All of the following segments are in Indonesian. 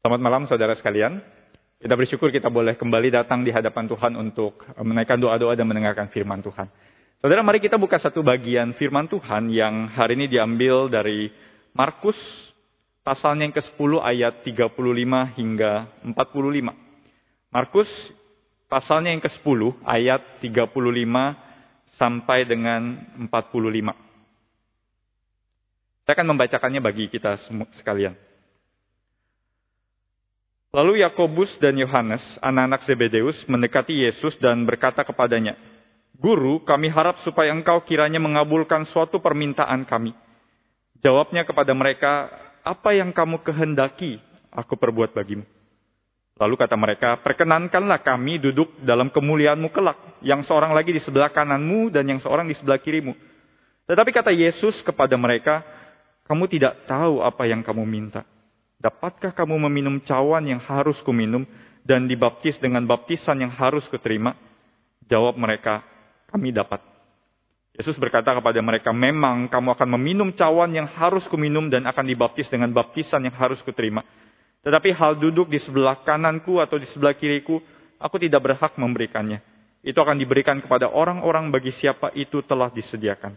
Selamat malam saudara sekalian. Kita bersyukur kita boleh kembali datang di hadapan Tuhan untuk menaikkan doa-doa dan mendengarkan firman Tuhan. Saudara, mari kita buka satu bagian firman Tuhan yang hari ini diambil dari Markus pasalnya yang ke-10 ayat 35 hingga 45. Markus pasalnya yang ke-10 ayat 35 sampai dengan 45. Saya akan membacakannya bagi kita sekalian. Lalu Yakobus dan Yohanes, anak-anak Zebedeus, mendekati Yesus dan berkata kepadanya, Guru, kami harap supaya engkau kiranya mengabulkan suatu permintaan kami. Jawabnya kepada mereka, apa yang kamu kehendaki aku perbuat bagimu. Lalu kata mereka, perkenankanlah kami duduk dalam kemuliaanmu kelak, yang seorang lagi di sebelah kananmu dan yang seorang di sebelah kirimu. Tetapi kata Yesus kepada mereka, kamu tidak tahu apa yang kamu minta. Dapatkah kamu meminum cawan yang harus kuminum dan dibaptis dengan baptisan yang harus kuterima? Jawab mereka, kami dapat. Yesus berkata kepada mereka, memang kamu akan meminum cawan yang harus kuminum dan akan dibaptis dengan baptisan yang harus kuterima. Tetapi hal duduk di sebelah kananku atau di sebelah kiriku, aku tidak berhak memberikannya. Itu akan diberikan kepada orang-orang bagi siapa itu telah disediakan.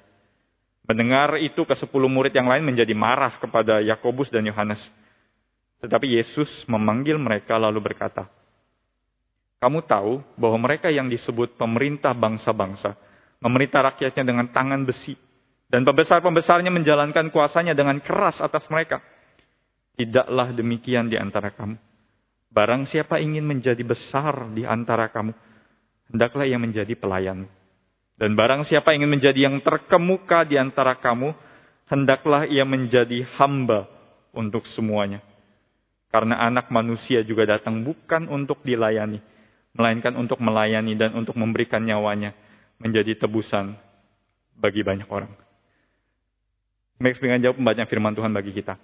Mendengar itu ke sepuluh murid yang lain menjadi marah kepada Yakobus dan Yohanes. Tetapi Yesus memanggil mereka lalu berkata, Kamu tahu bahwa mereka yang disebut pemerintah bangsa-bangsa, memerintah rakyatnya dengan tangan besi, dan pembesar-pembesarnya menjalankan kuasanya dengan keras atas mereka. Tidaklah demikian di antara kamu. Barang siapa ingin menjadi besar di antara kamu, hendaklah ia menjadi pelayan. Dan barang siapa ingin menjadi yang terkemuka di antara kamu, hendaklah ia menjadi hamba untuk semuanya. Karena anak manusia juga datang bukan untuk dilayani, melainkan untuk melayani dan untuk memberikan nyawanya menjadi tebusan bagi banyak orang. Max dengan jawab pembacaan firman Tuhan bagi kita.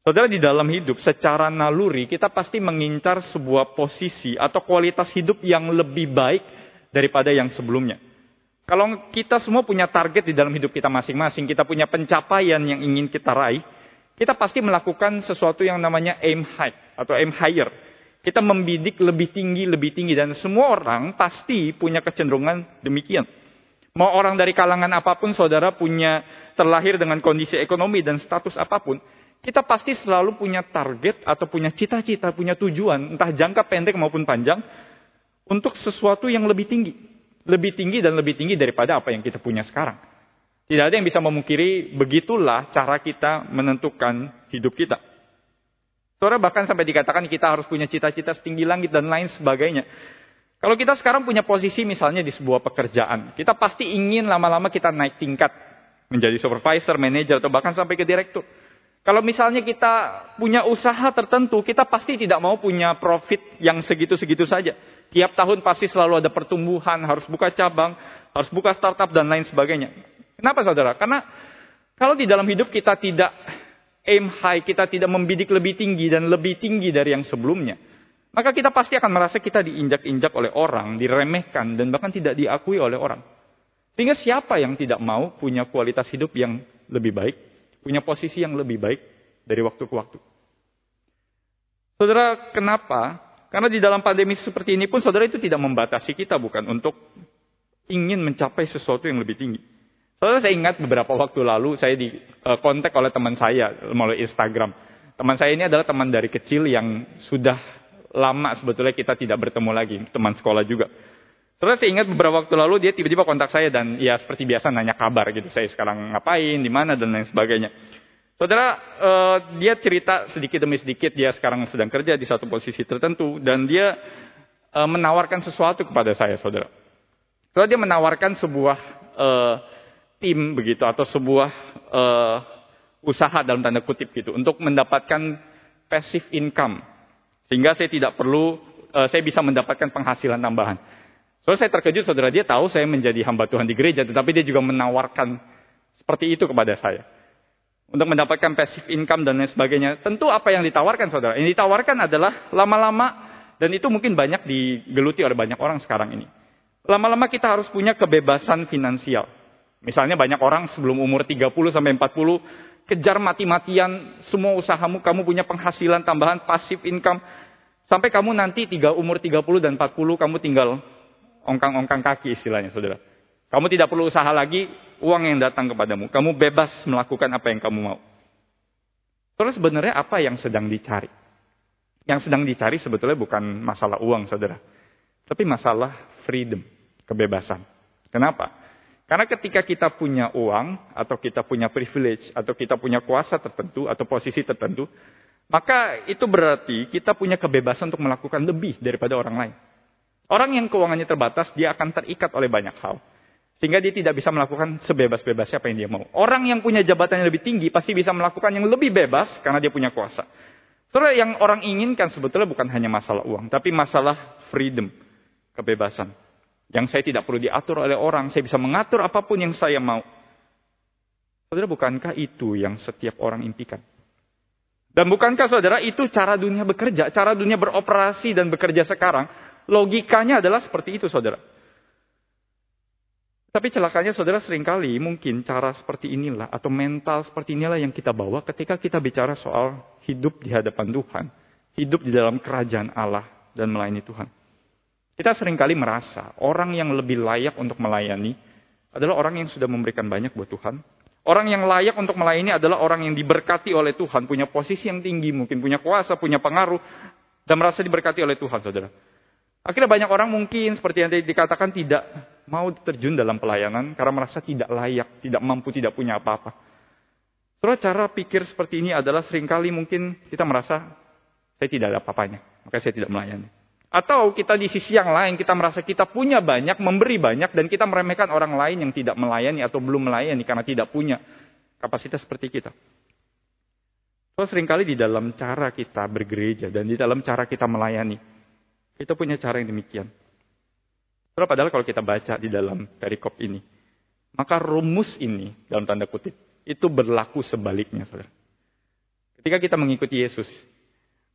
Saudara di dalam hidup secara naluri kita pasti mengincar sebuah posisi atau kualitas hidup yang lebih baik daripada yang sebelumnya. Kalau kita semua punya target di dalam hidup kita masing-masing, kita punya pencapaian yang ingin kita raih, kita pasti melakukan sesuatu yang namanya aim high atau aim higher. Kita membidik lebih tinggi, lebih tinggi. Dan semua orang pasti punya kecenderungan demikian. Mau orang dari kalangan apa pun, saudara punya terlahir dengan kondisi ekonomi dan status apa pun. Kita pasti selalu punya target atau punya cita-cita, punya tujuan, entah jangka pendek maupun panjang, untuk sesuatu yang lebih tinggi. Lebih tinggi dan lebih tinggi daripada apa yang kita punya sekarang. Tidak ada yang bisa memungkiri begitulah cara kita menentukan hidup kita. Saudara bahkan sampai dikatakan kita harus punya cita-cita setinggi langit dan lain sebagainya. Kalau kita sekarang punya posisi misalnya di sebuah pekerjaan, kita pasti ingin lama-lama kita naik tingkat menjadi supervisor, manager, atau bahkan sampai ke direktur. Kalau misalnya kita punya usaha tertentu, kita pasti tidak mau punya profit yang segitu-segitu saja. Tiap tahun pasti selalu ada pertumbuhan, harus buka cabang, harus buka startup dan lain sebagainya. Kenapa saudara? Karena kalau di dalam hidup kita tidak aim high, kita tidak membidik lebih tinggi dan lebih tinggi dari yang sebelumnya, maka kita pasti akan merasa kita diinjak-injak oleh orang, diremehkan, dan bahkan tidak diakui oleh orang. Sehingga siapa yang tidak mau punya kualitas hidup yang lebih baik, punya posisi yang lebih baik dari waktu ke waktu. Saudara, kenapa? Karena di dalam pandemi seperti ini pun saudara itu tidak membatasi kita bukan untuk ingin mencapai sesuatu yang lebih tinggi. Soalnya saya ingat beberapa waktu lalu saya di uh, kontak oleh teman saya melalui Instagram. Teman saya ini adalah teman dari kecil yang sudah lama sebetulnya kita tidak bertemu lagi, teman sekolah juga. Terus saya ingat beberapa waktu lalu dia tiba-tiba kontak saya dan ya seperti biasa nanya kabar gitu. Saya sekarang ngapain, di mana dan lain sebagainya. Saudara, uh, dia cerita sedikit demi sedikit dia sekarang sedang kerja di satu posisi tertentu dan dia uh, menawarkan sesuatu kepada saya, saudara. Setelah dia menawarkan sebuah uh, tim begitu atau sebuah uh, usaha dalam tanda kutip gitu untuk mendapatkan passive income sehingga saya tidak perlu uh, saya bisa mendapatkan penghasilan tambahan. So saya terkejut saudara dia tahu saya menjadi hamba Tuhan di gereja tetapi dia juga menawarkan seperti itu kepada saya. Untuk mendapatkan passive income dan lain sebagainya. Tentu apa yang ditawarkan saudara? Yang ditawarkan adalah lama-lama dan itu mungkin banyak digeluti oleh banyak orang sekarang ini. Lama-lama kita harus punya kebebasan finansial. Misalnya banyak orang sebelum umur 30 sampai 40 kejar mati-matian semua usahamu, kamu punya penghasilan tambahan, pasif income. Sampai kamu nanti tiga, umur 30 dan 40, kamu tinggal ongkang-ongkang kaki istilahnya saudara. Kamu tidak perlu usaha lagi, uang yang datang kepadamu. Kamu bebas melakukan apa yang kamu mau. Terus sebenarnya apa yang sedang dicari? Yang sedang dicari sebetulnya bukan masalah uang, saudara. Tapi masalah freedom, kebebasan. Kenapa? Karena ketika kita punya uang, atau kita punya privilege, atau kita punya kuasa tertentu, atau posisi tertentu, maka itu berarti kita punya kebebasan untuk melakukan lebih daripada orang lain. Orang yang keuangannya terbatas, dia akan terikat oleh banyak hal. Sehingga dia tidak bisa melakukan sebebas-bebasnya apa yang dia mau. Orang yang punya jabatan yang lebih tinggi pasti bisa melakukan yang lebih bebas karena dia punya kuasa. Soalnya yang orang inginkan sebetulnya bukan hanya masalah uang, tapi masalah freedom, kebebasan. Yang saya tidak perlu diatur oleh orang, saya bisa mengatur apa pun yang saya mau. Saudara, bukankah itu yang setiap orang impikan? Dan bukankah saudara itu cara dunia bekerja, cara dunia beroperasi dan bekerja sekarang? Logikanya adalah seperti itu saudara. Tapi celakanya saudara sering kali mungkin cara seperti inilah atau mental seperti inilah yang kita bawa ketika kita bicara soal hidup di hadapan Tuhan. Hidup di dalam kerajaan Allah dan melayani Tuhan. Kita sering kali merasa orang yang lebih layak untuk melayani adalah orang yang sudah memberikan banyak buat Tuhan. Orang yang layak untuk melayani adalah orang yang diberkati oleh Tuhan, punya posisi yang tinggi, mungkin punya kuasa, punya pengaruh, dan merasa diberkati oleh Tuhan, saudara. Akhirnya banyak orang mungkin seperti yang tadi dikatakan tidak mau terjun dalam pelayanan karena merasa tidak layak, tidak mampu, tidak punya apa-apa. Soalnya cara pikir seperti ini adalah sering kali mungkin kita merasa saya tidak ada apa-apanya, maka saya tidak melayani. Atau kita di sisi yang lain, kita merasa kita punya banyak, memberi banyak, dan kita meremehkan orang lain yang tidak melayani atau belum melayani karena tidak punya kapasitas seperti kita. So, sering kali di dalam cara kita bergereja dan di dalam cara kita melayani, kita punya cara yang demikian. padahal kalau kita baca di dalam perikop ini, maka rumus ini dalam tanda kutip itu berlaku sebaliknya, saudara. Ketika kita mengikuti Yesus,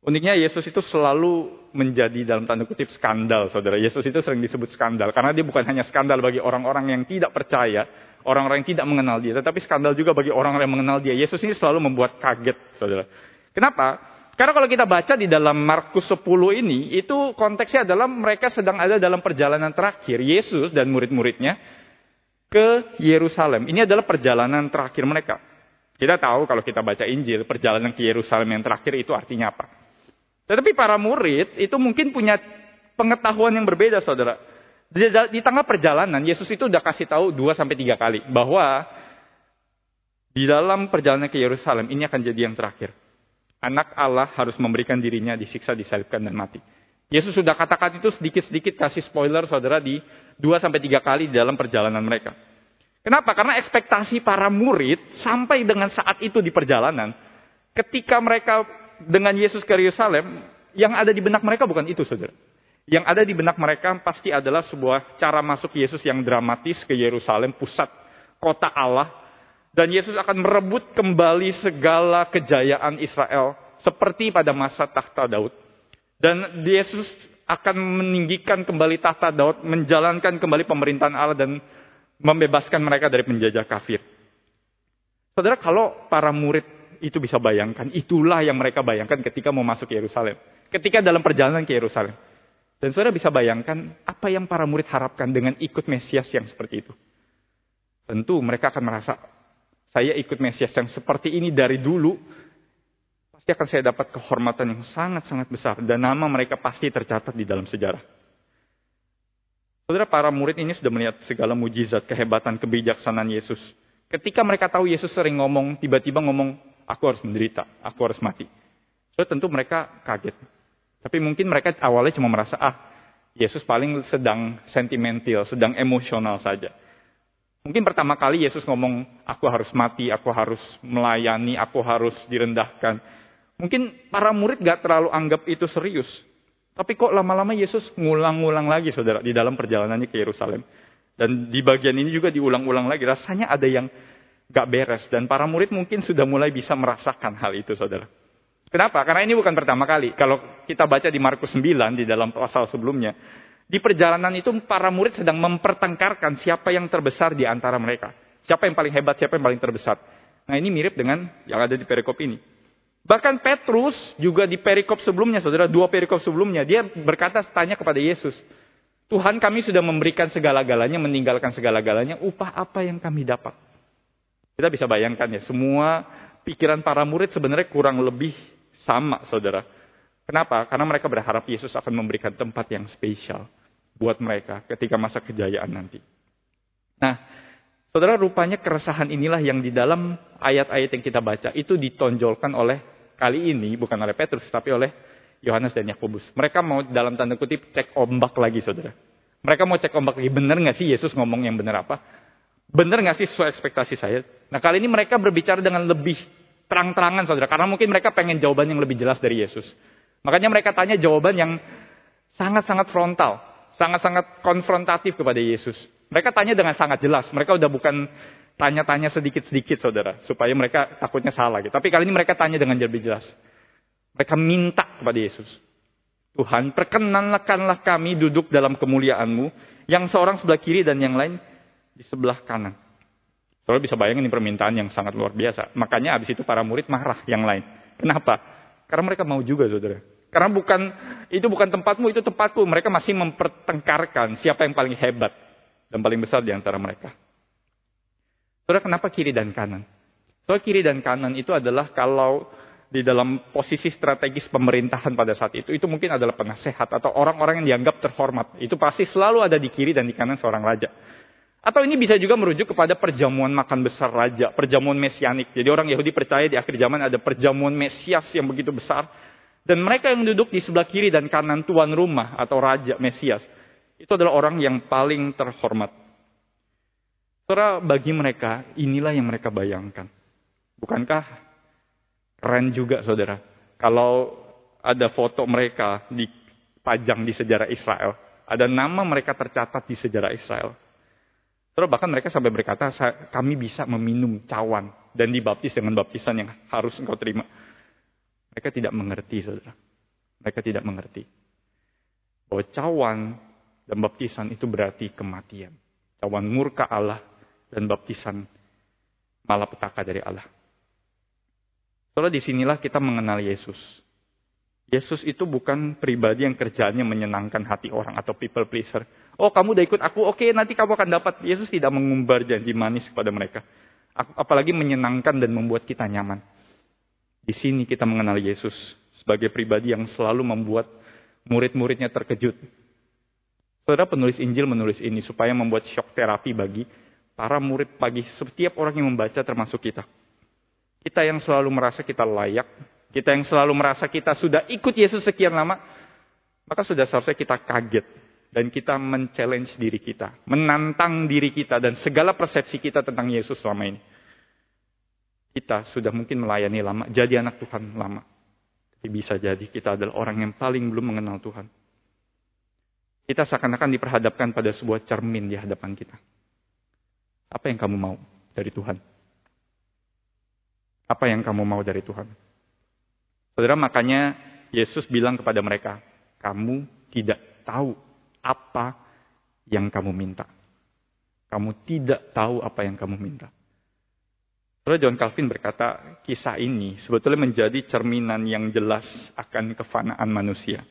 uniknya Yesus itu selalu menjadi dalam tanda kutip skandal, saudara. Yesus itu sering disebut skandal karena dia bukan hanya skandal bagi orang-orang yang tidak percaya, orang-orang yang tidak mengenal dia, tetapi skandal juga bagi orang-orang yang mengenal dia. Yesus ini selalu membuat kaget, saudara. Kenapa? Karena kalau kita baca di dalam Markus 10 ini, itu konteksnya adalah mereka sedang ada dalam perjalanan terakhir. Yesus dan murid-muridnya ke Yerusalem. Ini adalah perjalanan terakhir mereka. Kita tahu kalau kita baca Injil, perjalanan ke Yerusalem yang terakhir itu artinya apa. Tetapi para murid itu mungkin punya pengetahuan yang berbeda, saudara. Di, tengah perjalanan, Yesus itu udah kasih tahu dua sampai tiga kali bahwa di dalam perjalanan ke Yerusalem ini akan jadi yang terakhir anak Allah harus memberikan dirinya disiksa, disalibkan, dan mati. Yesus sudah katakan itu sedikit-sedikit kasih spoiler saudara di 2 sampai 3 kali di dalam perjalanan mereka. Kenapa? Karena ekspektasi para murid sampai dengan saat itu di perjalanan, ketika mereka dengan Yesus ke Yerusalem, yang ada di benak mereka bukan itu, saudara. Yang ada di benak mereka pasti adalah sebuah cara masuk Yesus yang dramatis ke Yerusalem, pusat kota Allah, dan Yesus akan merebut kembali segala kejayaan Israel seperti pada masa tahta Daud. Dan Yesus akan meninggikan kembali tahta Daud, menjalankan kembali pemerintahan Allah dan membebaskan mereka dari penjajah kafir. Saudara, kalau para murid itu bisa bayangkan, itulah yang mereka bayangkan ketika mau masuk Yerusalem. Ketika dalam perjalanan ke Yerusalem. Dan saudara bisa bayangkan apa yang para murid harapkan dengan ikut Mesias yang seperti itu. Tentu mereka akan merasa, saya ikut Mesias yang seperti ini dari dulu, pasti akan saya dapat kehormatan yang sangat-sangat besar. Dan nama mereka pasti tercatat di dalam sejarah. Saudara, para murid ini sudah melihat segala mujizat, kehebatan, kebijaksanaan Yesus. Ketika mereka tahu Yesus sering ngomong, tiba-tiba ngomong, aku harus menderita, aku harus mati. Saudara, tentu mereka kaget. Tapi mungkin mereka awalnya cuma merasa, ah, Yesus paling sedang sentimental, sedang emosional saja. Mungkin pertama kali Yesus ngomong, aku harus mati, aku harus melayani, aku harus direndahkan. Mungkin para murid gak terlalu anggap itu serius. Tapi kok lama-lama Yesus ngulang-ngulang lagi saudara di dalam perjalanannya ke Yerusalem. Dan di bagian ini juga diulang-ulang lagi. Rasanya ada yang gak beres. Dan para murid mungkin sudah mulai bisa merasakan hal itu saudara. Kenapa? Karena ini bukan pertama kali. Kalau kita baca di Markus 9 di dalam pasal sebelumnya. Di perjalanan itu para murid sedang mempertengkarkan siapa yang terbesar di antara mereka. Siapa yang paling hebat, siapa yang paling terbesar. Nah ini mirip dengan yang ada di perikop ini. Bahkan Petrus juga di perikop sebelumnya, saudara, dua perikop sebelumnya, dia berkata tanya kepada Yesus, Tuhan kami sudah memberikan segala-galanya, meninggalkan segala-galanya, upah apa yang kami dapat? Kita bisa bayangkan ya, semua pikiran para murid sebenarnya kurang lebih sama, saudara. Kenapa? Karena mereka berharap Yesus akan memberikan tempat yang spesial buat mereka ketika masa kejayaan nanti. Nah, saudara rupanya keresahan inilah yang di dalam ayat-ayat yang kita baca itu ditonjolkan oleh kali ini bukan oleh Petrus tapi oleh Yohanes dan Yakobus. Mereka mau dalam tanda kutip cek ombak lagi saudara. Mereka mau cek ombak lagi benar nggak sih Yesus ngomong yang benar apa? Benar nggak sih sesuai ekspektasi saya? Nah kali ini mereka berbicara dengan lebih terang-terangan saudara. Karena mungkin mereka pengen jawaban yang lebih jelas dari Yesus. Makanya mereka tanya jawaban yang sangat-sangat frontal. Sangat-sangat konfrontatif kepada Yesus. Mereka tanya dengan sangat jelas. Mereka udah bukan tanya-tanya sedikit-sedikit saudara. Supaya mereka takutnya salah. Gitu. Tapi kali ini mereka tanya dengan lebih jelas. Mereka minta kepada Yesus. Tuhan, perkenankanlah kami duduk dalam kemuliaanmu. Yang seorang sebelah kiri dan yang lain di sebelah kanan. Saudara bisa bayangin ini permintaan yang sangat luar biasa. Makanya abis itu para murid marah yang lain. Kenapa? Karena mereka mau juga saudara. Karena bukan itu bukan tempatmu, itu tempatku. Mereka masih mempertengkarkan siapa yang paling hebat dan paling besar di antara mereka. Saudara, kenapa kiri dan kanan? Soal kiri dan kanan itu adalah kalau di dalam posisi strategis pemerintahan pada saat itu, itu mungkin adalah penasehat atau orang-orang yang dianggap terhormat. Itu pasti selalu ada di kiri dan di kanan seorang raja. Atau ini bisa juga merujuk kepada perjamuan makan besar raja, perjamuan mesianik. Jadi orang Yahudi percaya di akhir zaman ada perjamuan mesias yang begitu besar. Dan mereka yang duduk di sebelah kiri dan kanan tuan rumah atau raja mesias. Itu adalah orang yang paling terhormat. Saudara, bagi mereka, inilah yang mereka bayangkan. Bukankah keren juga saudara? Kalau ada foto mereka dipajang di sejarah Israel. Ada nama mereka tercatat di sejarah Israel Terus bahkan mereka sampai berkata, kami bisa meminum cawan dan dibaptis dengan baptisan yang harus engkau terima. Mereka tidak mengerti, saudara. Mereka tidak mengerti. Bahwa cawan dan baptisan itu berarti kematian. Cawan murka Allah dan baptisan malapetaka dari Allah. Saudara, di sinilah kita mengenal Yesus. Yesus itu bukan pribadi yang kerjaannya menyenangkan hati orang atau people pleaser Oh kamu udah ikut aku, oke nanti kamu akan dapat. Yesus tidak mengumbar janji manis kepada mereka. Apalagi menyenangkan dan membuat kita nyaman. Di sini kita mengenal Yesus sebagai pribadi yang selalu membuat murid-muridnya terkejut. Saudara penulis Injil menulis ini supaya membuat shock terapi bagi para murid bagi setiap orang yang membaca termasuk kita. Kita yang selalu merasa kita layak, kita yang selalu merasa kita sudah ikut Yesus sekian lama, maka sudah seharusnya kita kaget dan kita men-challenge diri kita, menantang diri kita dan segala persepsi kita tentang Yesus selama ini. Kita sudah mungkin melayani lama, jadi anak Tuhan lama. Tapi bisa jadi kita adalah orang yang paling belum mengenal Tuhan. Kita seakan-akan diperhadapkan pada sebuah cermin di hadapan kita. Apa yang kamu mau dari Tuhan? Apa yang kamu mau dari Tuhan? Saudara, makanya Yesus bilang kepada mereka, kamu tidak tahu apa yang kamu minta. Kamu tidak tahu apa yang kamu minta. Saudara John Calvin berkata, kisah ini sebetulnya menjadi cerminan yang jelas akan kefanaan manusia.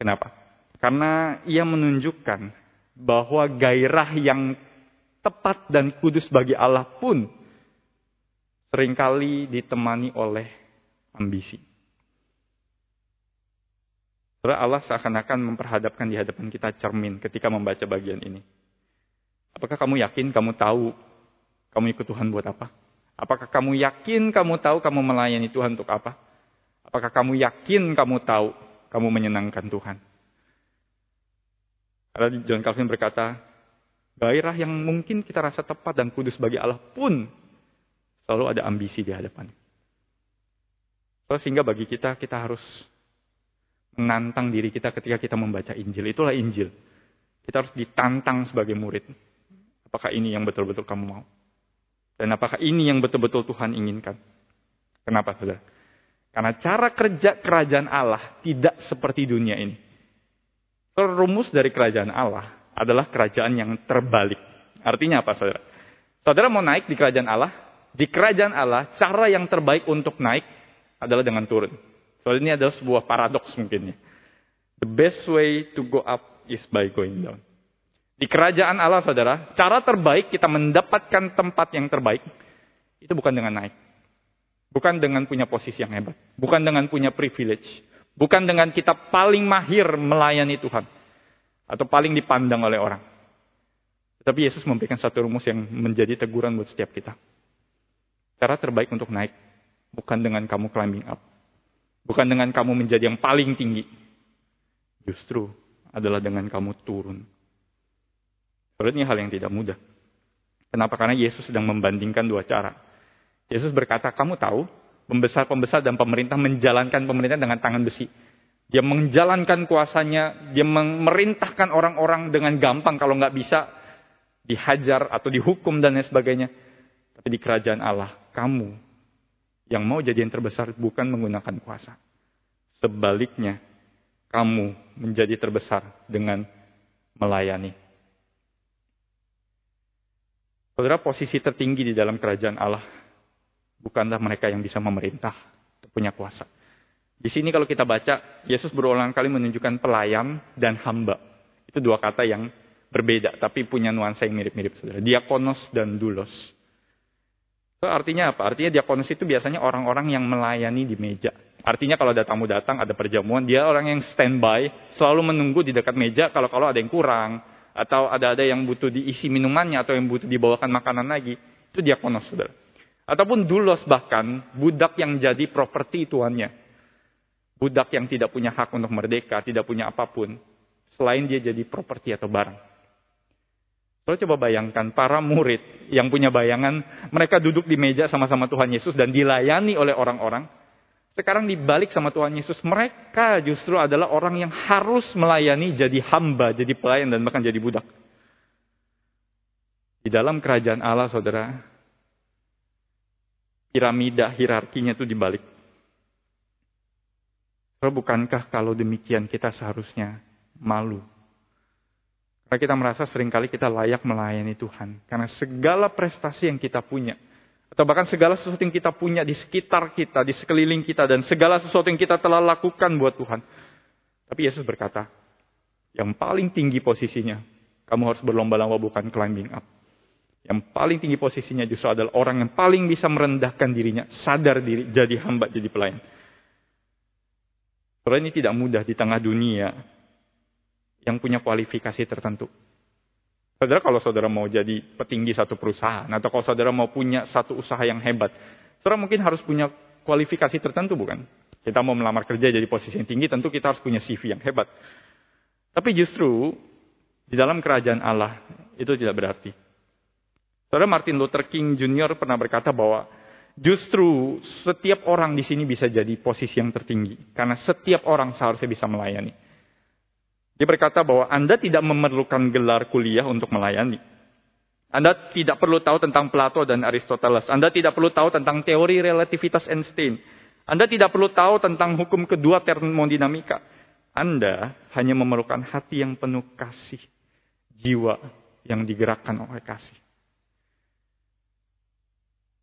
Kenapa? Karena ia menunjukkan bahwa gairah yang tepat dan kudus bagi Allah pun sering kali ditemani oleh ambisi. Saudara Allah seakan-akan memperhadapkan di hadapan kita cermin ketika membaca bagian ini. Apakah kamu yakin kamu tahu kamu ikut Tuhan buat apa? Apakah kamu yakin kamu tahu kamu melayani Tuhan untuk apa? Apakah kamu yakin kamu tahu kamu menyenangkan Tuhan? Karena John Calvin berkata, gairah yang mungkin kita rasa tepat dan kudus bagi Allah pun selalu ada ambisi di hadapan. sehingga bagi kita, kita harus menantang diri kita ketika kita membaca Injil. Itulah Injil. Kita harus ditantang sebagai murid. Apakah ini yang betul-betul kamu mau? Dan apakah ini yang betul-betul Tuhan inginkan? Kenapa, saudara? Karena cara kerja kerajaan Allah tidak seperti dunia ini. Rumus dari kerajaan Allah adalah kerajaan yang terbalik. Artinya apa, saudara? Saudara mau naik di kerajaan Allah, di kerajaan Allah, cara yang terbaik untuk naik adalah dengan turun. Soal ini adalah sebuah paradoks mungkin ya. The best way to go up is by going down. Di kerajaan Allah, saudara, cara terbaik kita mendapatkan tempat yang terbaik itu bukan dengan naik. Bukan dengan punya posisi yang hebat. Bukan dengan punya privilege. Bukan dengan kita paling mahir melayani Tuhan. Atau paling dipandang oleh orang. Tapi Yesus memberikan satu rumus yang menjadi teguran buat setiap kita. Cara terbaik untuk naik bukan dengan kamu climbing up. Bukan dengan kamu menjadi yang paling tinggi. Justru adalah dengan kamu turun. Sebenarnya hal yang tidak mudah. Kenapa? Karena Yesus sedang membandingkan dua cara. Yesus berkata, kamu tahu, pembesar-pembesar dan pemerintah menjalankan pemerintah dengan tangan besi. Dia menjalankan kuasanya, dia memerintahkan orang-orang dengan gampang kalau nggak bisa dihajar atau dihukum dan lain sebagainya. Tapi di kerajaan Allah, kamu yang mau jadi yang terbesar bukan menggunakan kuasa. Sebaliknya, kamu menjadi terbesar dengan melayani. Saudara, posisi tertinggi di dalam kerajaan Allah bukanlah mereka yang bisa memerintah, punya kuasa. Di sini kalau kita baca, Yesus berulang kali menunjukkan pelayan dan hamba. Itu dua kata yang berbeda, tapi punya nuansa yang mirip-mirip, saudara. Diakonos dan dulos. Artinya apa? Artinya diakonos itu biasanya orang-orang yang melayani di meja. Artinya kalau ada tamu datang, ada perjamuan, dia orang yang standby, selalu menunggu di dekat meja kalau-kalau ada yang kurang, atau ada-ada yang butuh diisi minumannya, atau yang butuh dibawakan makanan lagi. Itu diakonos, saudara. Ataupun dulos bahkan, budak yang jadi properti tuannya. Budak yang tidak punya hak untuk merdeka, tidak punya apa pun. Selain dia jadi properti atau barang. Kalau coba bayangkan para murid yang punya bayangan, mereka duduk di meja sama-sama Tuhan Yesus dan dilayani oleh orang-orang. Sekarang dibalik sama Tuhan Yesus, mereka justru adalah orang yang harus melayani jadi hamba, jadi pelayan dan bahkan jadi budak. Di dalam kerajaan Allah, saudara, piramida hierarkinya itu dibalik. Bukankah kalau demikian kita seharusnya malu karena kita merasa sering kali kita layak melayani Tuhan. Karena segala prestasi yang kita punya. Atau bahkan segala sesuatu yang kita punya di sekitar kita, di sekeliling kita. Dan segala sesuatu yang kita telah lakukan buat Tuhan. Tapi Yesus berkata, yang paling tinggi posisinya, kamu harus berlomba-lomba bukan climbing up. Yang paling tinggi posisinya justru adalah orang yang paling bisa merendahkan dirinya, sadar diri, jadi hamba, jadi pelayan. Soalnya ini tidak mudah di tengah dunia yang punya kualifikasi tertentu. Saudara kalau saudara mau jadi petinggi satu perusahaan atau kalau saudara mau punya satu usaha yang hebat, saudara mungkin harus punya kualifikasi tertentu bukan? Kita mau melamar kerja jadi posisi yang tinggi, tentu kita harus punya CV yang hebat. Tapi justru di dalam kerajaan Allah itu tidak berarti. Saudara Martin Luther King Jr. pernah berkata bahwa justru setiap orang di sini bisa jadi posisi yang tertinggi karena setiap orang seharusnya bisa melayani. Dia berkata bahwa Anda tidak memerlukan gelar kuliah untuk melayani. Anda tidak perlu tahu tentang Plato dan Aristoteles. Anda tidak perlu tahu tentang teori relativitas Einstein. Anda tidak perlu tahu tentang hukum kedua termodinamika. Anda hanya memerlukan hati yang penuh kasih. Jiwa yang digerakkan oleh kasih.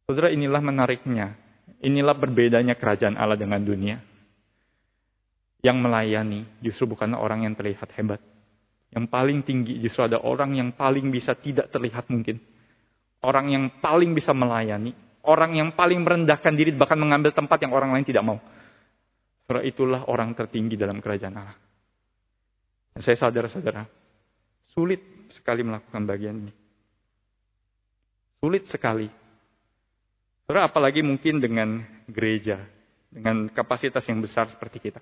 Saudara, inilah menariknya. Inilah berbedanya kerajaan Allah dengan dunia yang melayani justru bukan orang yang terlihat hebat. Yang paling tinggi justru ada orang yang paling bisa tidak terlihat mungkin. Orang yang paling bisa melayani. Orang yang paling merendahkan diri bahkan mengambil tempat yang orang lain tidak mau. Saudara itulah orang tertinggi dalam kerajaan Allah. Dan saya sadar saudara, sulit sekali melakukan bagian ini. Sulit sekali. Saudara apalagi mungkin dengan gereja, dengan kapasitas yang besar seperti kita.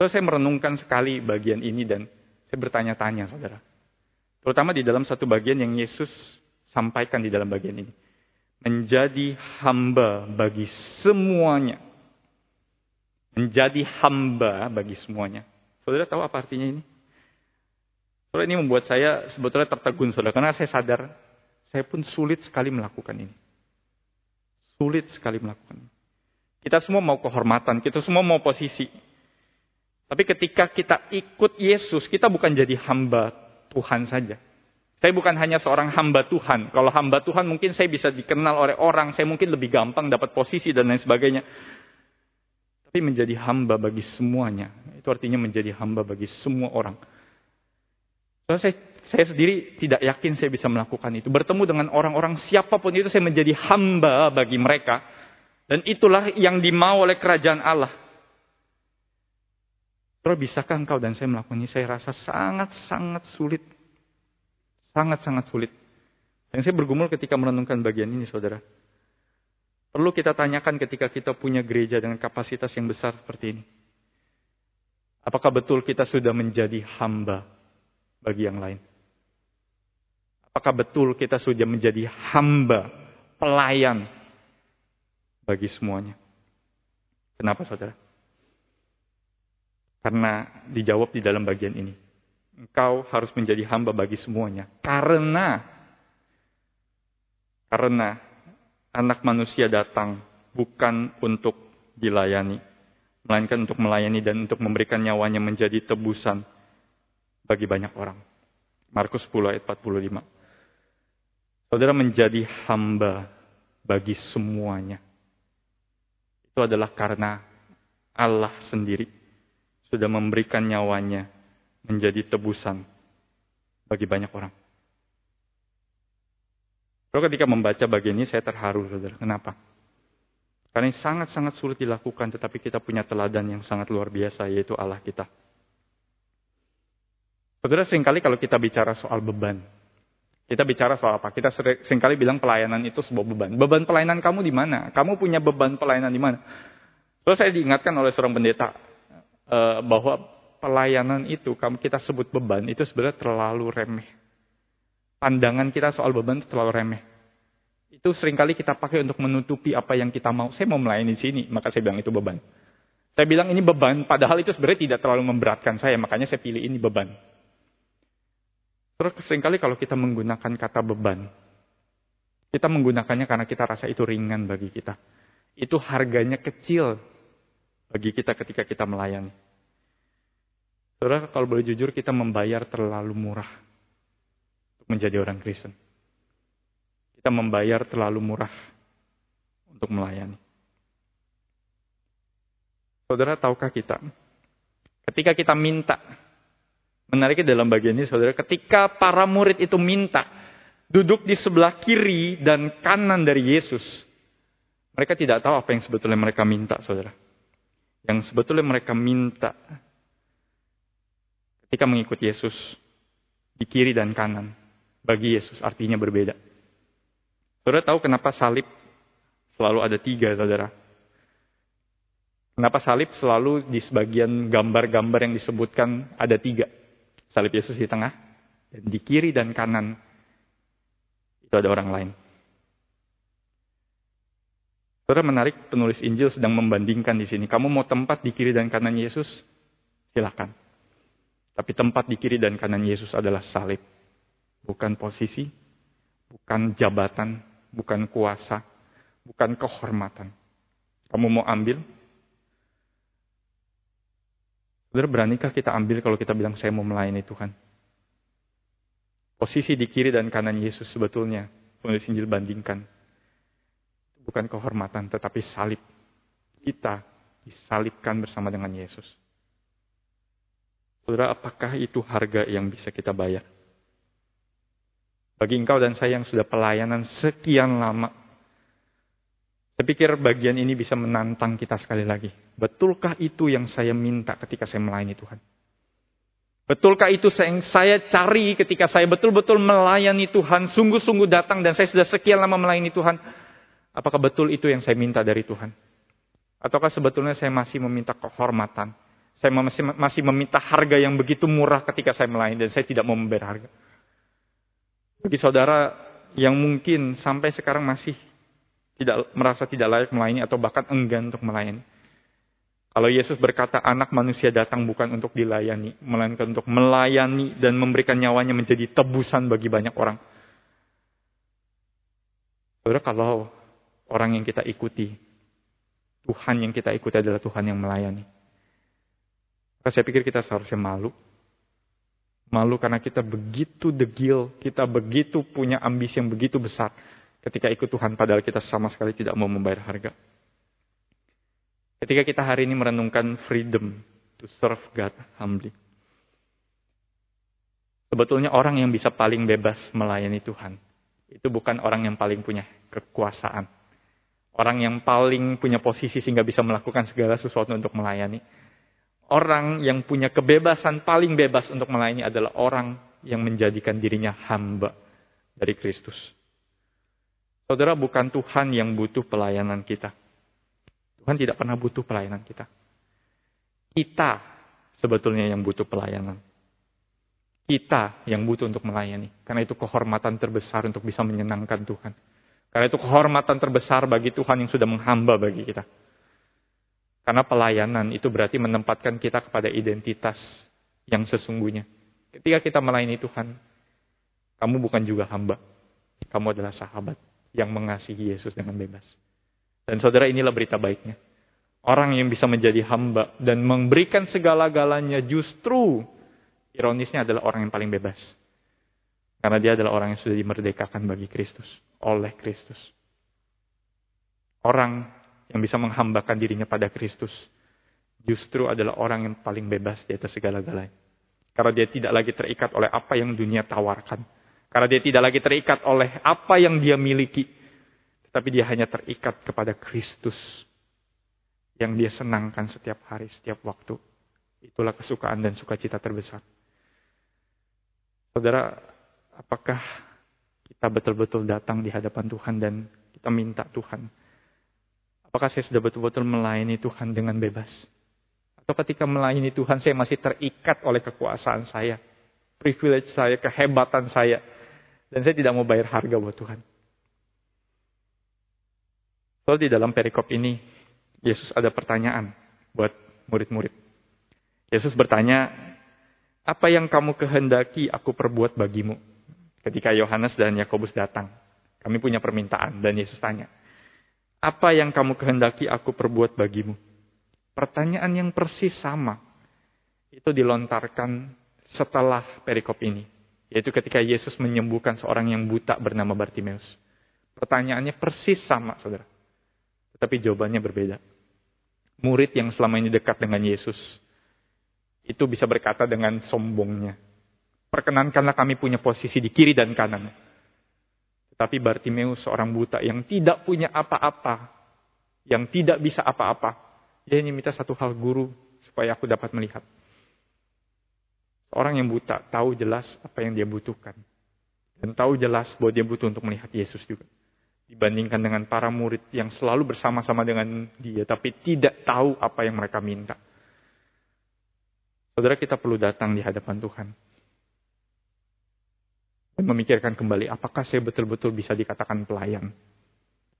So, saya merenungkan sekali bagian ini dan saya bertanya-tanya, saudara. Terutama di dalam satu bagian yang Yesus sampaikan di dalam bagian ini. Menjadi hamba bagi semuanya. Menjadi hamba bagi semuanya. Saudara tahu apa artinya ini? Saudara ini membuat saya sebetulnya tertegun, saudara. Karena saya sadar, saya pun sulit sekali melakukan ini. Sulit sekali melakukan ini. Kita semua mau kehormatan, kita semua mau posisi. Tapi ketika kita ikut Yesus, kita bukan jadi hamba Tuhan saja. Saya bukan hanya seorang hamba Tuhan. Kalau hamba Tuhan mungkin saya bisa dikenal oleh orang, saya mungkin lebih gampang dapat posisi dan lain sebagainya. Tapi menjadi hamba bagi semuanya, itu artinya menjadi hamba bagi semua orang. So, saya, saya sendiri tidak yakin saya bisa melakukan itu. Bertemu dengan orang-orang siapa pun itu saya menjadi hamba bagi mereka. Dan itulah yang dimau oleh kerajaan Allah. Saudara, bisakah engkau dan saya melakukan ini? Saya rasa sangat-sangat sulit Sangat-sangat sulit. Yang saya bergumul ketika merenungkan bagian ini, saudara. Perlu kita tanyakan ketika kita punya gereja dengan kapasitas yang besar seperti ini. Apakah betul kita sudah menjadi hamba bagi yang lain? Apakah betul kita sudah menjadi hamba, pelayan bagi semuanya? Kenapa saudara? Karena dijawab di dalam bagian ini. Engkau harus menjadi hamba bagi semuanya. Karena karena anak manusia datang bukan untuk dilayani, melainkan untuk melayani dan untuk memberikan nyawanya menjadi tebusan bagi banyak orang. Markus 10 ayat 45. Saudara menjadi hamba bagi semuanya. Itu adalah karena Allah sendiri sudah memberikan nyawanya menjadi tebusan bagi banyak orang. Kalau ketika membaca bagian ini saya terharu, saudara. Kenapa? Karena ini sangat-sangat sulit dilakukan, tetapi kita punya teladan yang sangat luar biasa, yaitu Allah kita. Saudara, sering kali kalau kita bicara soal beban, kita bicara soal apa? Kita sering kali bilang pelayanan itu sebuah beban. Beban pelayanan kamu di mana? Kamu punya beban pelayanan di mana? Terus saya diingatkan oleh seorang pendeta eh, bahwa pelayanan itu, kalau kita sebut beban, itu sebenarnya terlalu remeh. Pandangan kita soal beban itu terlalu remeh. Itu sering kali kita pakai untuk menutupi apa yang kita mau. Saya mau melayani di sini, maka saya bilang itu beban. Saya bilang ini beban, padahal itu sebenarnya tidak terlalu memberatkan saya, makanya saya pilih ini beban. Terus sering kali kalau kita menggunakan kata beban, kita menggunakannya karena kita rasa itu ringan bagi kita. Itu harganya kecil bagi kita ketika kita melayani. Saudara, kalau boleh jujur, kita membayar terlalu murah untuk menjadi orang Kristen. Kita membayar terlalu murah untuk melayani. Saudara, tahukah kita? Ketika kita minta, menariknya dalam bagian ini, saudara, ketika para murid itu minta, duduk di sebelah kiri dan kanan dari Yesus, mereka tidak tahu apa yang sebetulnya mereka minta, saudara. Yang sebetulnya mereka minta ketika mengikuti Yesus di kiri dan kanan. Bagi Yesus artinya berbeda. Saudara tahu kenapa salib selalu ada tiga, saudara? Kenapa salib selalu di sebagian gambar-gambar yang disebutkan ada tiga? Salib Yesus di tengah, dan di kiri dan kanan itu ada orang lain. Saudara menarik penulis Injil sedang membandingkan di sini. Kamu mau tempat di kiri dan kanan Yesus? Silakan. Tapi tempat di kiri dan kanan Yesus adalah salib. Bukan posisi, bukan jabatan, bukan kuasa, bukan kehormatan. Kamu mau ambil? Saudara, beranikah kita ambil kalau kita bilang saya mau melayani Tuhan? Posisi di kiri dan kanan Yesus sebetulnya, penulis Injil bandingkan. Bukan kehormatan, tetapi salib. Kita disalibkan bersama dengan Yesus. Saudara, apakah itu harga yang bisa kita bayar? Bagi engkau dan saya yang sudah pelayanan sekian lama, saya pikir bagian ini bisa menantang kita sekali lagi. Betulkah itu yang saya minta ketika saya melayani Tuhan? Betulkah itu yang saya cari ketika saya betul-betul melayani Tuhan, sungguh-sungguh datang dan saya sudah sekian lama melayani Tuhan? Apakah betul itu yang saya minta dari Tuhan? Ataukah sebetulnya saya masih meminta kehormatan, saya masih, masih meminta harga yang begitu murah ketika saya melayani dan saya tidak mau membayar harga. Bagi saudara yang mungkin sampai sekarang masih tidak merasa tidak layak melayani atau bahkan enggan untuk melayani. Kalau Yesus berkata anak manusia datang bukan untuk dilayani, melainkan untuk melayani dan memberikan nyawanya menjadi tebusan bagi banyak orang. Saudara, kalau orang yang kita ikuti, Tuhan yang kita ikuti adalah Tuhan yang melayani. Maka saya pikir kita seharusnya malu Malu karena kita begitu degil, kita begitu punya ambisi yang begitu besar ketika ikut Tuhan padahal kita sama sekali tidak mau membayar harga. Ketika kita hari ini merenungkan freedom to serve God humbly. Sebetulnya orang yang bisa paling bebas melayani Tuhan itu bukan orang yang paling punya kekuasaan. Orang yang paling punya posisi sehingga bisa melakukan segala sesuatu untuk melayani orang yang punya kebebasan paling bebas untuk melayani adalah orang yang menjadikan dirinya hamba dari Kristus. Saudara, bukan Tuhan yang butuh pelayanan kita. Tuhan tidak pernah butuh pelayanan kita. Kita sebetulnya yang butuh pelayanan. Kita yang butuh untuk melayani. Karena itu kehormatan terbesar untuk bisa menyenangkan Tuhan. Karena itu kehormatan terbesar bagi Tuhan yang sudah menghamba bagi kita. Karena pelayanan itu berarti menempatkan kita kepada identitas yang sesungguhnya. Ketika kita melayani Tuhan, kamu bukan juga hamba. Kamu adalah sahabat yang mengasihi Yesus dengan bebas. Dan saudara inilah berita baiknya. Orang yang bisa menjadi hamba dan memberikan segala-galanya justru ironisnya adalah orang yang paling bebas. Karena dia adalah orang yang sudah dimerdekakan bagi Kristus, oleh Kristus. Orang yang bisa menghambakan dirinya pada Kristus justru adalah orang yang paling bebas di atas segala-galanya. Karena dia tidak lagi terikat oleh apa yang dunia tawarkan. Karena dia tidak lagi terikat oleh apa yang dia miliki. Tetapi dia hanya terikat kepada Kristus. Yang dia senangkan setiap hari, setiap waktu. Itulah kesukaan dan sukacita terbesar. Saudara, apakah kita betul-betul datang di hadapan Tuhan dan kita minta Tuhan Apakah saya sudah betul-betul melayani Tuhan dengan bebas? Atau ketika melayani Tuhan saya masih terikat oleh kekuasaan saya, privilege saya, kehebatan saya, dan saya tidak mau bayar harga buat Tuhan. Soal di dalam perikop ini, Yesus ada pertanyaan buat murid-murid. Yesus bertanya, apa yang kamu kehendaki aku perbuat bagimu? Ketika Yohanes dan Yakobus datang, kami punya permintaan dan Yesus tanya, apa yang kamu kehendaki aku perbuat bagimu? Pertanyaan yang persis sama. Itu dilontarkan setelah perikop ini. Yaitu ketika Yesus menyembuhkan seorang yang buta bernama Bartimeus. Pertanyaannya persis sama, saudara. Tetapi jawabannya berbeda. Murid yang selama ini dekat dengan Yesus, itu bisa berkata dengan sombongnya. Perkenankanlah kami punya posisi di kiri dan kanan. Tapi Bartimeus seorang buta yang tidak punya apa-apa, yang tidak bisa apa-apa, dia hanya minta satu hal guru supaya aku dapat melihat. Orang yang buta tahu jelas apa yang dia butuhkan. Dan tahu jelas bahwa dia butuh untuk melihat Yesus juga. Dibandingkan dengan para murid yang selalu bersama-sama dengan dia, tapi tidak tahu apa yang mereka minta. Saudara kita perlu datang di hadapan Tuhan dan memikirkan kembali, apakah saya betul-betul bisa dikatakan pelayan?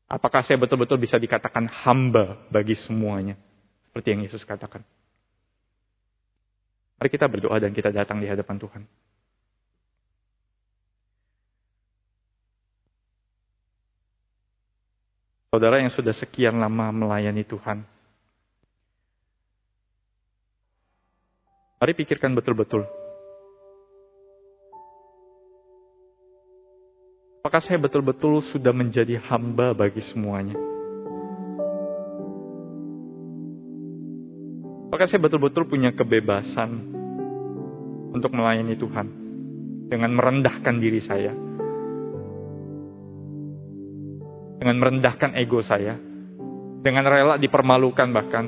Apakah saya betul-betul bisa dikatakan hamba bagi semuanya? Seperti yang Yesus katakan. Mari kita berdoa dan kita datang di hadapan Tuhan. Saudara yang sudah sekian lama melayani Tuhan. Mari pikirkan betul-betul Apakah saya betul-betul sudah menjadi hamba bagi semuanya? Apakah saya betul-betul punya kebebasan untuk melayani Tuhan dengan merendahkan diri saya? Dengan merendahkan ego saya? Dengan rela dipermalukan bahkan?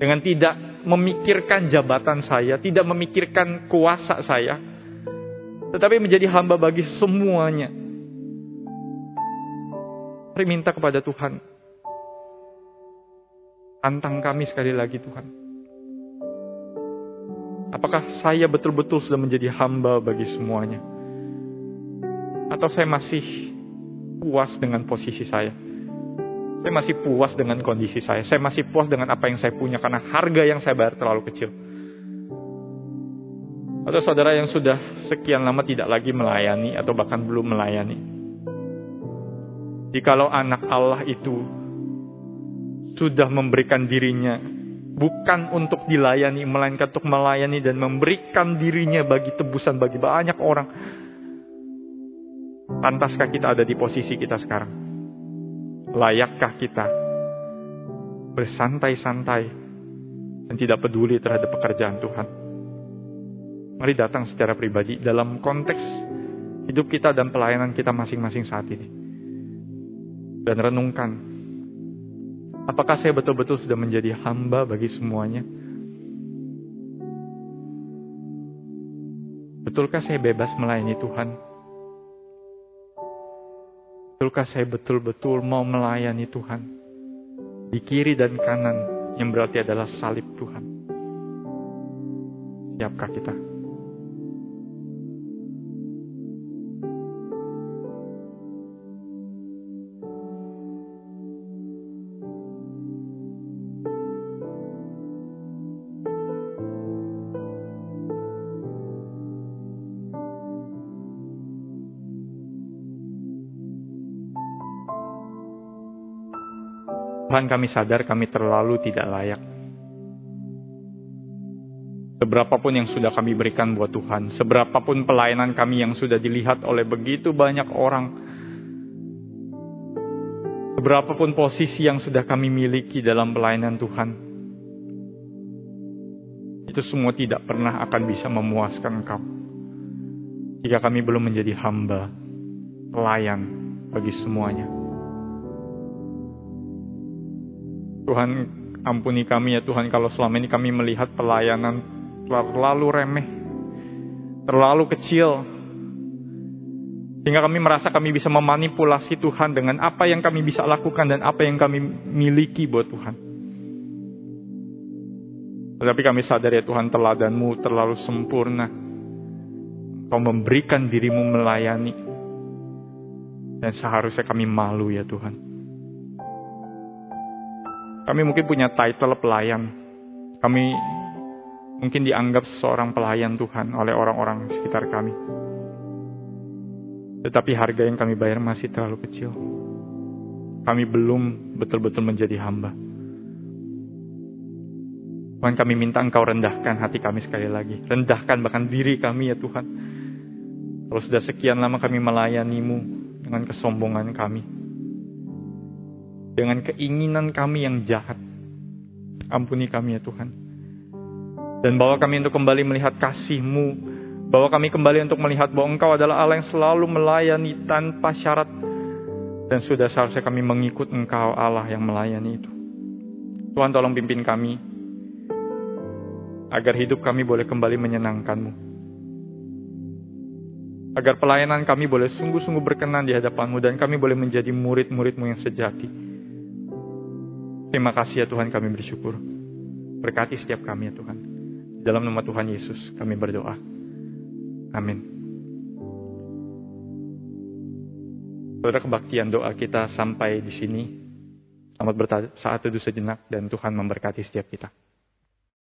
Dengan tidak memikirkan jabatan saya, tidak memikirkan kuasa saya, tetapi menjadi hamba bagi semuanya. Mari minta kepada Tuhan. Tantang kami sekali lagi Tuhan. Apakah saya betul-betul sudah menjadi hamba bagi semuanya? Atau saya masih puas dengan posisi saya? Saya masih puas dengan kondisi saya. Saya masih puas dengan apa yang saya punya karena harga yang saya bayar terlalu kecil. Atau saudara yang sudah sekian lama tidak lagi melayani atau bahkan belum melayani. Jikalau anak Allah itu sudah memberikan dirinya Bukan untuk dilayani, melainkan untuk melayani dan memberikan dirinya bagi tebusan bagi banyak orang. Pantaskah kita ada di posisi kita sekarang? Layakkah kita bersantai-santai dan tidak peduli terhadap pekerjaan Tuhan? Mari datang secara pribadi dalam konteks hidup kita dan pelayanan kita masing-masing saat ini. Dan renungkan, apakah saya betul-betul sudah menjadi hamba bagi semuanya? Betulkah saya bebas melayani Tuhan? Betulkah saya betul-betul mau melayani Tuhan? Di kiri dan kanan yang berarti adalah salib Tuhan. Siapkah kita? Tuhan kami sadar kami terlalu tidak layak. Seberapapun yang sudah kami berikan buat Tuhan, seberapapun pelayanan kami yang sudah dilihat oleh begitu banyak orang, seberapapun posisi yang sudah kami miliki dalam pelayanan Tuhan, itu semua tidak pernah akan bisa memuaskan Engkau. Jika kami belum menjadi hamba, pelayan bagi semuanya. Tuhan ampuni kami ya Tuhan kalau selama ini kami melihat pelayanan terlalu remeh, terlalu kecil. Sehingga kami merasa kami bisa memanipulasi Tuhan dengan apa yang kami bisa lakukan dan apa yang kami miliki buat Tuhan. Tetapi kami sadar ya Tuhan teladanmu terlalu sempurna. Kau memberikan dirimu melayani. Dan seharusnya kami malu ya Tuhan. Kami mungkin punya title pelayan. Kami mungkin dianggap seorang pelayan Tuhan oleh orang-orang sekitar kami. Tetapi harga yang kami bayar masih terlalu kecil. Kami belum betul-betul menjadi hamba. Tuhan kami minta Engkau rendahkan hati kami sekali lagi. Rendahkan bahkan diri kami ya Tuhan. Kalau sudah sekian lama kami melayanimu dengan kesombongan kami dengan keinginan kami yang jahat. Ampuni kami ya Tuhan. Dan bawa kami untuk kembali melihat kasih-Mu. Bawa kami kembali untuk melihat bahwa Engkau adalah Allah yang selalu melayani tanpa syarat. Dan sudah seharusnya kami mengikut Engkau Allah yang melayani itu. Tuhan tolong pimpin kami. Agar hidup kami boleh kembali menyenangkan-Mu. Agar pelayanan kami boleh sungguh-sungguh berkenan di hadapan-Mu. Dan kami boleh menjadi murid-murid-Mu yang sejati. Terima kasih ya Tuhan kami bersyukur. Berkati setiap kami ya Tuhan. Dalam nama Tuhan Yesus kami berdoa. Amin. Saudara kebaktian doa kita sampai di sini. Selamat bersaat teduh sejenak dan Tuhan memberkati setiap kita.